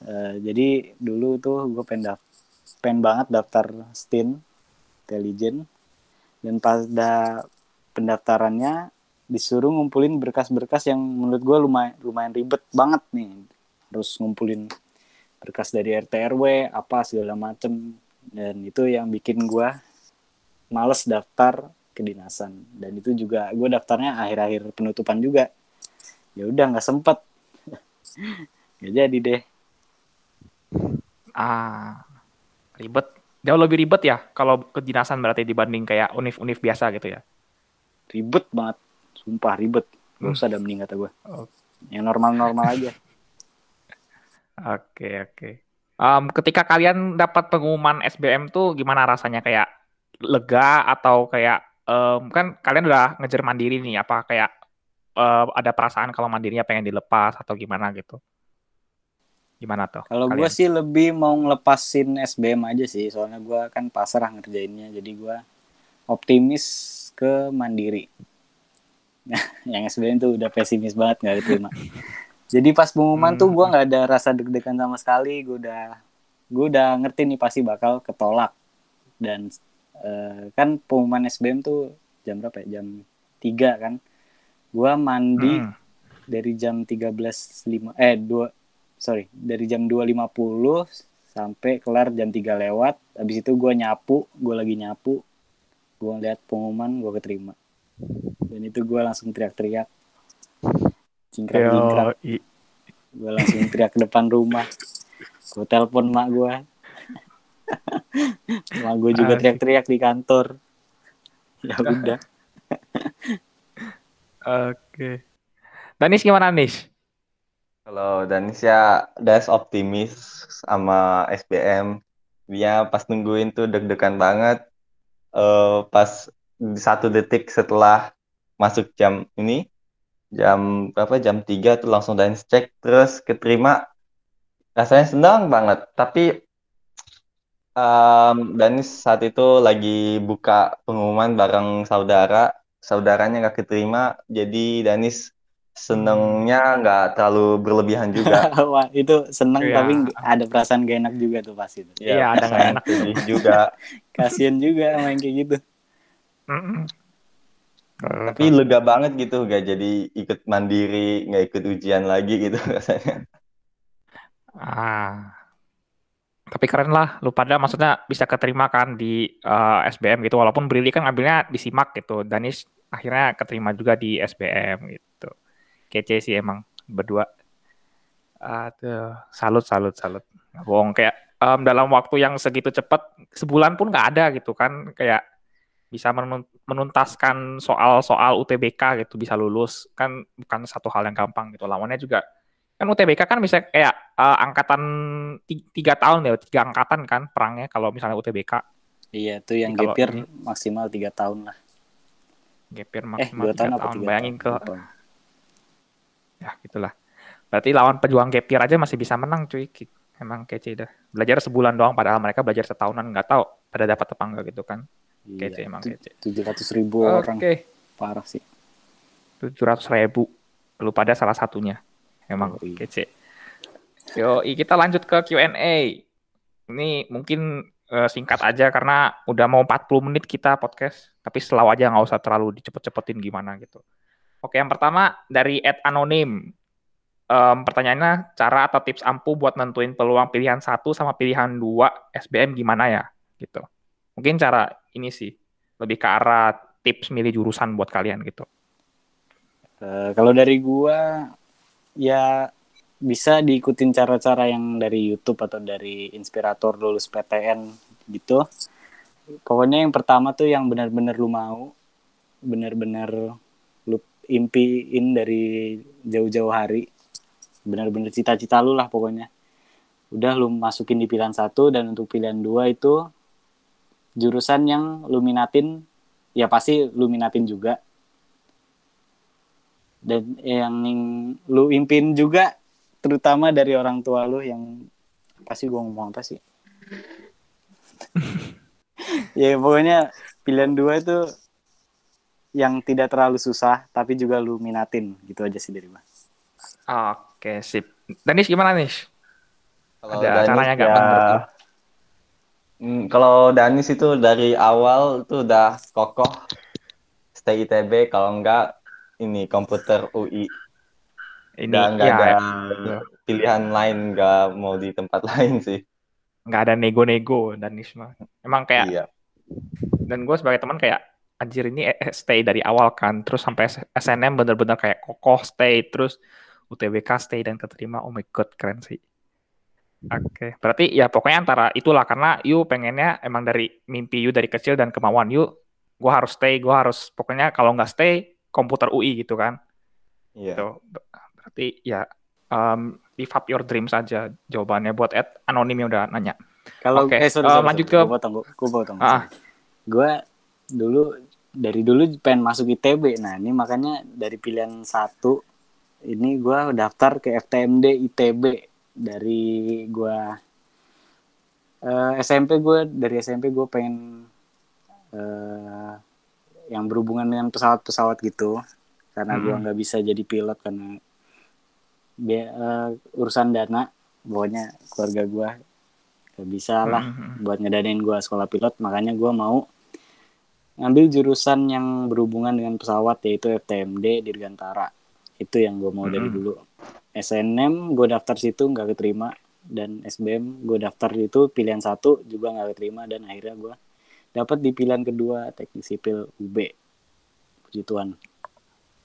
Eh, jadi dulu tuh gue pengen daf- pengen banget daftar STIN intelijen dan pada pendaftarannya disuruh ngumpulin berkas-berkas yang menurut gue lumayan lumayan ribet banget nih. Harus ngumpulin berkas dari RT RW apa segala macem. Dan itu yang bikin gue males daftar kedinasan dan itu juga gue daftarnya akhir-akhir penutupan juga ya udah nggak sempet *laughs* nggak jadi deh Ah, ribet. Jauh lebih ribet ya kalau kedinasan berarti dibanding kayak univ-univ biasa gitu ya. ribet banget sumpah ribet gak Hmm. usah ada mending kata gue Oh. yang normal-normal aja *laughs* Oke, oke. Um, ketika kalian dapat pengumuman SBM tuh gimana rasanya kayak lega atau kayak um, kan kalian udah ngejar mandiri nih apa kayak uh, ada perasaan kalau mandirinya pengen dilepas atau gimana gitu? Gimana tuh? Kalau gue sih lebih mau ngelepasin SBM aja sih, soalnya gue kan pasrah ngerjainnya, jadi gue optimis ke mandiri. Nah, *laughs* yang SBM tuh udah pesimis banget nggak diterima. Jadi pas pengumuman tuh Hmm. gue nggak ada rasa deg-degan sama sekali, gue udah gue udah ngerti nih pasti bakal ketolak. Dan eh, kan pengumuman SBM tuh jam berapa ya? Jam 3 kan. Gue mandi Hmm. dari jam 13.05 eh 2 sorry dari jam 2.50 sampai kelar jam 3 lewat. Habis itu gue nyapu gue lagi nyapu. Gue lihat pengumuman gue keterima. Dan itu gue langsung teriak-teriak. Cingkrak cingkrak Yo, i- gue langsung teriak ke depan rumah. Gue telepon mak gue *laughs* mak gue juga Asik. teriak-teriak di kantor ya udah Oke. Danis gimana Nis? Kalau Danis ya Das optimis sama SBM. Dia pas nungguin tuh deg-degan banget. Eh pas di satu detik setelah masuk jam ini, jam berapa? Jam 3 tuh langsung Danis cek terus keterima. Rasanya senang banget. Tapi em, Danis saat itu lagi buka pengumuman bareng saudara. Saudaranya nggak keterima, jadi Danis senengnya nggak terlalu berlebihan juga. *laughs* Wah, itu seneng Iya. tapi ada perasaan gak enak juga tuh pasti tuh. Iya, ada nggak enak. juga. *laughs* Kasian juga yang kayak gitu. Mm-mm. Tapi lega banget gitu, gak jadi ikut mandiri, nggak ikut ujian lagi gitu *laughs* rasanya. Ah. Tapi keren lah, lu pada maksudnya bisa keterima kan di eh, SBM gitu, walaupun Brili kan ngambilnya di SIMAK gitu, Danis akhirnya keterima juga di SBM gitu. Kece sih emang berdua. Aduh, salut, salut, salut. Bohong, kayak em, dalam waktu yang segitu cepat, sebulan pun nggak ada gitu kan, kayak bisa menun- menuntaskan soal-soal UTBK gitu, bisa lulus, kan bukan satu hal yang gampang gitu. Lawannya juga kan UTBK kan bisa kayak eh, angkatan ti- tiga tahun ya tiga angkatan kan perangnya kalau misalnya UTBK Iya, tuh yang Kalau gapir ini- maksimal tiga tahun lah. gapir Eh, maksimal dua tiga tahun apa tahun. bayangin ke tahun? Ya gitulah. Berarti lawan pejuang gapir aja masih bisa menang cuy. Emang kece dah. Belajar sebulan doang padahal mereka belajar setahunan. Nggak tahu pada dapat apa enggak gitu kan. Kece emang Iya, kece. tujuh ratus ribu oke. Orang parah sih. tujuh ratus ribu. Lu pada salah satunya emang Yoi. kece. Yo kita lanjut ke Q&A ini mungkin eh, singkat aja karena udah mau 40 menit kita podcast tapi selalu aja nggak usah terlalu dicepet-cepetin gimana gitu. Oke yang pertama dari Ed Anonim. Em, pertanyaannya cara atau tips ampuh buat nentuin peluang pilihan satu sama pilihan dua SBM gimana ya? Gitu. Mungkin cara ini sih lebih ke arah tips milih jurusan buat kalian gitu. Eh, kalau dari gua ya bisa diikutin cara-cara yang dari YouTube atau dari inspirator lulus PTN gitu. Pokoknya yang pertama tuh yang benar-benar lu mau, benar-benar lu impiin dari jauh-jauh hari. Benar-benar cita-cita lu lah pokoknya. Udah lu masukin di pilihan satu dan untuk pilihan dua itu jurusan yang lu minatin, ya pasti lu minatin juga dan yang lu impin juga terutama dari orang tua lu yang pasti gua ngomong apa sih *laughs* ya pokoknya pilihan dua itu yang tidak terlalu susah tapi juga lu minatin gitu aja sih dari gua Oke, sip. Danis gimana, Nis? Kalau Ada Danis caranya nggak, ya? Hmm, kalau Danis itu dari awal tuh udah kokoh stay ITB, kalau enggak ini komputer UI. Ini nggak ya, ada betul. pilihan lain, nggak mau di tempat *laughs* lain sih. nggak ada nego-nego Danis mah. Emang kayak Iya. dan gue sebagai teman kayak anjir ini eh, stay dari awal kan, terus sampai SNM bener-bener kayak kokoh stay, terus UTBK stay dan keterima. Oh my god, keren sih. Oke, berarti ya pokoknya antara itulah karena you pengennya emang dari mimpi you dari kecil dan kemauan you, gue harus stay, gue harus pokoknya kalau nggak stay komputer UI gitu kan. Iya. Gitu. Ber- Berarti ya um, live up your dreams aja jawabannya buat Ed anonim yang udah nanya. Kalau Oke, eh sorry, sorry, lanjut sorry. ke- Gua potong, gua potong. Ah. Gue dulu dari dulu pengen masuk ITB. Nah, ini makanya dari pilihan satu ini gua daftar ke FTMD ITB dari gua eh, SMP gue dari SMP gue pengen eh, yang berhubungan dengan pesawat-pesawat gitu. Karena gua Hmm. nggak bisa jadi pilot karena bia- eh, urusan dana. Pokoknya keluarga gua gak bisa lah Mhm. buat ngedanain gua sekolah pilot. Makanya gua mau ngambil jurusan yang berhubungan dengan pesawat yaitu FTMD Dirgantara. Itu yang gue mau dari Mm-mm. dulu. SNM gue daftar situ nggak keterima. Dan SBM gue daftar itu pilihan satu juga nggak keterima. Dan akhirnya gue dapat di pilihan kedua teknik sipil UB puji Tuhan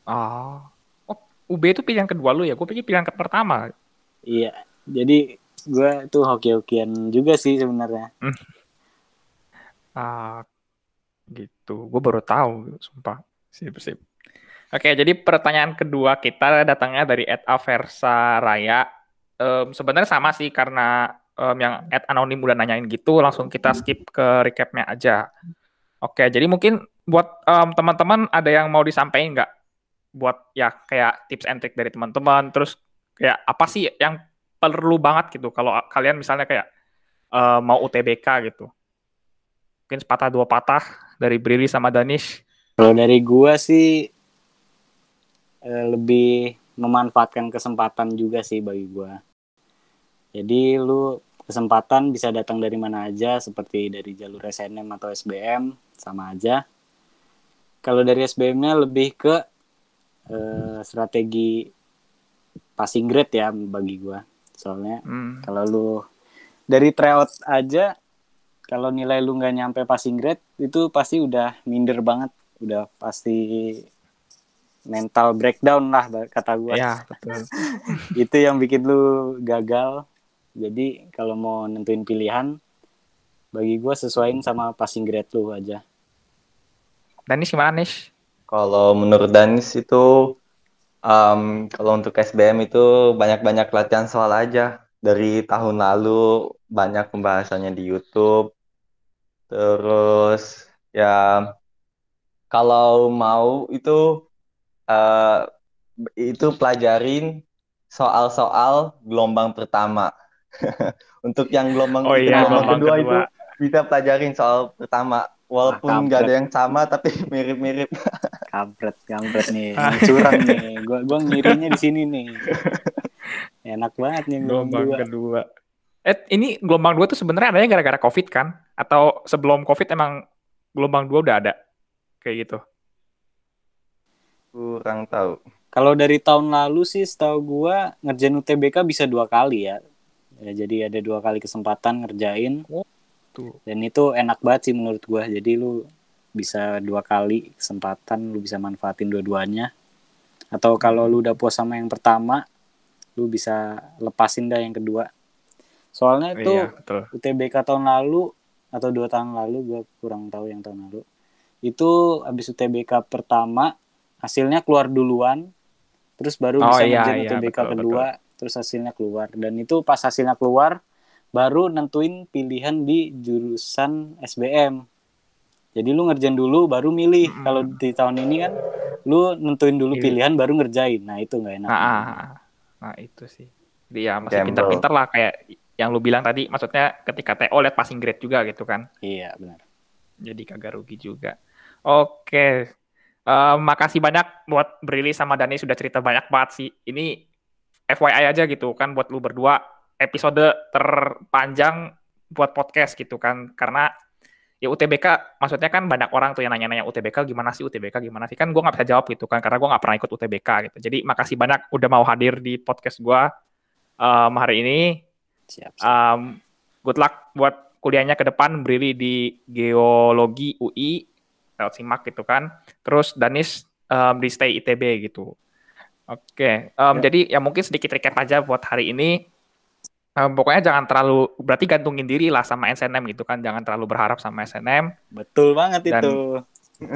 Ah. Oh, UB itu pilihan kedua lu ya? Gue pikir pilihan pertama. iya jadi gue tuh hoki-hokian juga sih sebenarnya Ah, gitu. Gue baru tahu, sumpah. Sip, sip. Oke, jadi pertanyaan kedua kita datangnya dari Ed Aversa Raya. Em, sebenarnya sama sih karena em, yang Ed anonim udah nanyain gitu, langsung kita skip ke recapnya aja. Oke, jadi mungkin buat em, teman-teman ada yang mau disampaikan nggak? Buat ya kayak tips and trick dari teman-teman, terus kayak apa sih yang perlu banget gitu kalau kalian misalnya kayak eh, mau UTBK gitu. Mungkin sepatah dua patah dari Brili sama Danish. Kalau dari gua sih eh, lebih memanfaatkan kesempatan juga sih bagi gua. Jadi lu kesempatan bisa datang dari mana aja seperti dari jalur SNM atau SBM sama aja. Kalau dari SBM-nya lebih ke eh, strategi passing grade ya bagi gua. Soalnya Hmm. kalau lu dari tryout aja kalau nilai lu nggak nyampe passing grade itu pasti udah minder banget udah pasti mental breakdown lah kata gua Ya, betul. *laughs* itu yang bikin lu gagal jadi kalau mau nentuin pilihan bagi gua sesuaiin sama passing grade lu aja Danish gimana, Nish? Kalau menurut Danis itu em, kalau untuk SBM itu banyak-banyak latihan soal aja. Dari tahun lalu banyak pembahasannya di YouTube. Terus ya kalau mau itu eh, itu pelajarin soal-soal gelombang pertama. *laughs* Untuk yang gelombang, Oh iya, gelombang gelombang kedua, kedua. itu bisa pelajarin soal pertama. Walaupun nggak ada kampret. yang sama tapi *laughs* mirip-mirip. kampret kampret nih yang curang nih gua gua ngirinya di sini nih enak banget nih Gelombang dua. kedua. Eh, ini gelombang dua tuh sebenarnya adanya gara-gara COVID kan? Atau sebelum COVID emang gelombang dua udah ada? Kayak gitu. Kurang tahu. Kalau dari tahun lalu sih setahu gua ngerjain UTBK bisa dua kali ya. Ya jadi ada dua kali kesempatan ngerjain Tuh. dan itu enak banget sih menurut gua. Jadi lu bisa dua kali kesempatan lu bisa manfaatin dua-duanya. Atau kalau lu udah puas sama yang pertama, lu bisa lepasin dah yang kedua. Soalnya itu Iya, betul. UTBK tahun lalu atau dua tahun lalu gue kurang tahu yang tahun lalu itu habis UTBK pertama hasilnya keluar duluan terus baru Oh, bisa iya, ngerjain iya, UTBK betul, kedua terus hasilnya keluar dan itu pas hasilnya keluar baru nentuin pilihan di jurusan SBM jadi lu ngerjain dulu baru milih Mm-mm. kalau di tahun ini kan lu nentuin dulu Pilih. pilihan baru ngerjain nah itu nggak enak Nah, ah, ah. nah itu sih. Dia masih Gamble. pintar-pintar lah kayak yang lu bilang tadi. Maksudnya ketika TO lihat passing grade juga gitu kan. iya benar Jadi kagak rugi juga. Oke. Eh, makasih banyak buat Brili sama Dani sudah cerita banyak banget sih. Ini FYI aja gitu kan buat lu berdua episode terpanjang buat podcast gitu kan. Karena ya UTBK maksudnya kan banyak orang tuh yang nanya-nanya UTBK gimana sih UTBK gimana sih? Kan gue nggak bisa jawab gitu kan karena gue nggak pernah ikut UTBK gitu. Jadi makasih banyak udah mau hadir di podcast gue um, hari ini. Siap, siap. Um, good luck buat kuliahnya ke depan Brili di geologi UI lewat simak gitu kan. Terus Danis um, di stay ITB gitu oke um, Ya. jadi ya mungkin sedikit recap aja buat hari ini. Um, pokoknya jangan terlalu berarti gantungin diri lah sama SNM gitu kan. Jangan terlalu berharap sama SNM betul banget dan- itu. *laughs*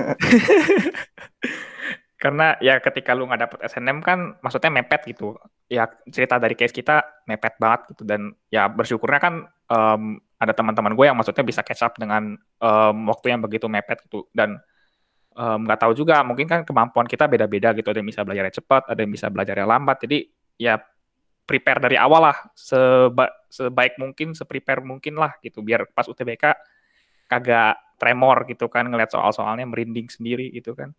Karena ya ketika lu nggak dapet SNM kan maksudnya mepet gitu. Ya cerita dari case kita mepet banget gitu. Dan ya bersyukurnya kan um, ada teman-teman gue yang maksudnya bisa catch up dengan um, waktu yang begitu mepet gitu. Dan nggak um, tahu juga mungkin kan kemampuan kita beda-beda gitu ada yang bisa belajarnya cepat ada yang bisa belajarnya lambat jadi ya prepare dari awal lah seba sebaik mungkin seprepare mungkin lah gitu biar pas UTBK kagak tremor gitu kan ngeliat soal-soalnya merinding sendiri gitu kan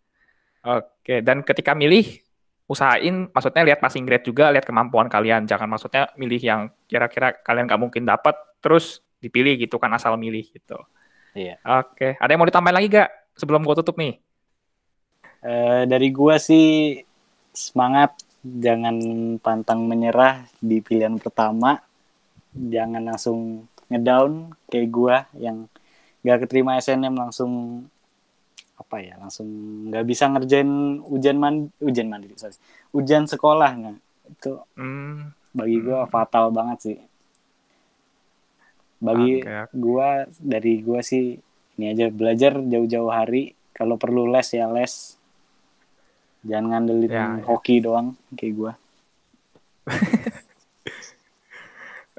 Oke, dan ketika milih usahain maksudnya lihat passing grade juga, lihat kemampuan kalian. Jangan maksudnya milih yang kira-kira kalian nggak mungkin dapat terus dipilih gitu kan asal milih gitu. Iya. Oke, ada yang mau ditambahin lagi gak sebelum gua tutup nih? Uh, dari gua sih semangat jangan pantang menyerah di pilihan pertama. Jangan langsung ngedown kayak gua yang gak keterima SNM langsung apa ya langsung nggak bisa ngerjain ujian man ujian mandiri sorry ujian sekolah nggak itu hmm. bagi gue hmm. fatal banget sih bagi okay. gue dari gue sih ini aja belajar jauh-jauh hari kalau perlu les ya les jangan ngandelin ya, ya. hoki doang kayak gue *laughs*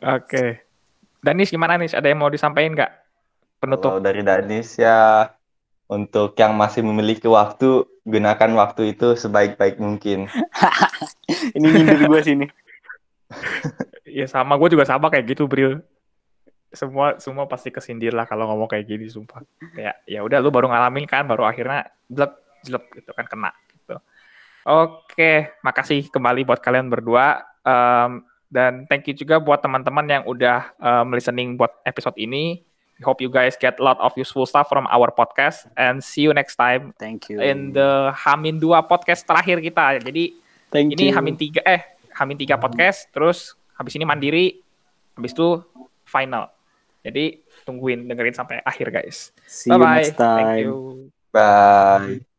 oke okay. Danis gimana nih ada yang mau disampaikan nggak penutup Kalau dari Danis ya untuk yang masih memiliki waktu, gunakan waktu itu sebaik-baik mungkin. *laughs* Ini nyindir gue sini. *laughs* ya sama, gue juga sama kayak gitu, Bril. Semua semua pasti kesindir lah kalau ngomong kayak gini, sumpah. Kayak ya udah lu baru ngalamin kan, baru akhirnya jelek jelek gitu kan kena. Oke, makasih kembali buat kalian berdua. Um, dan thank you juga buat teman-teman yang udah um, listening buat episode ini hope you guys get a lot of useful stuff from our podcast and see you next time. Thank you. In the Hamin 2 podcast terakhir kita. Jadi Thank ini you. Hamin 3 eh Hamin 3 podcast terus habis ini mandiri habis itu final. Jadi tungguin dengerin sampai akhir guys. See bye bye. Thank you. Bye.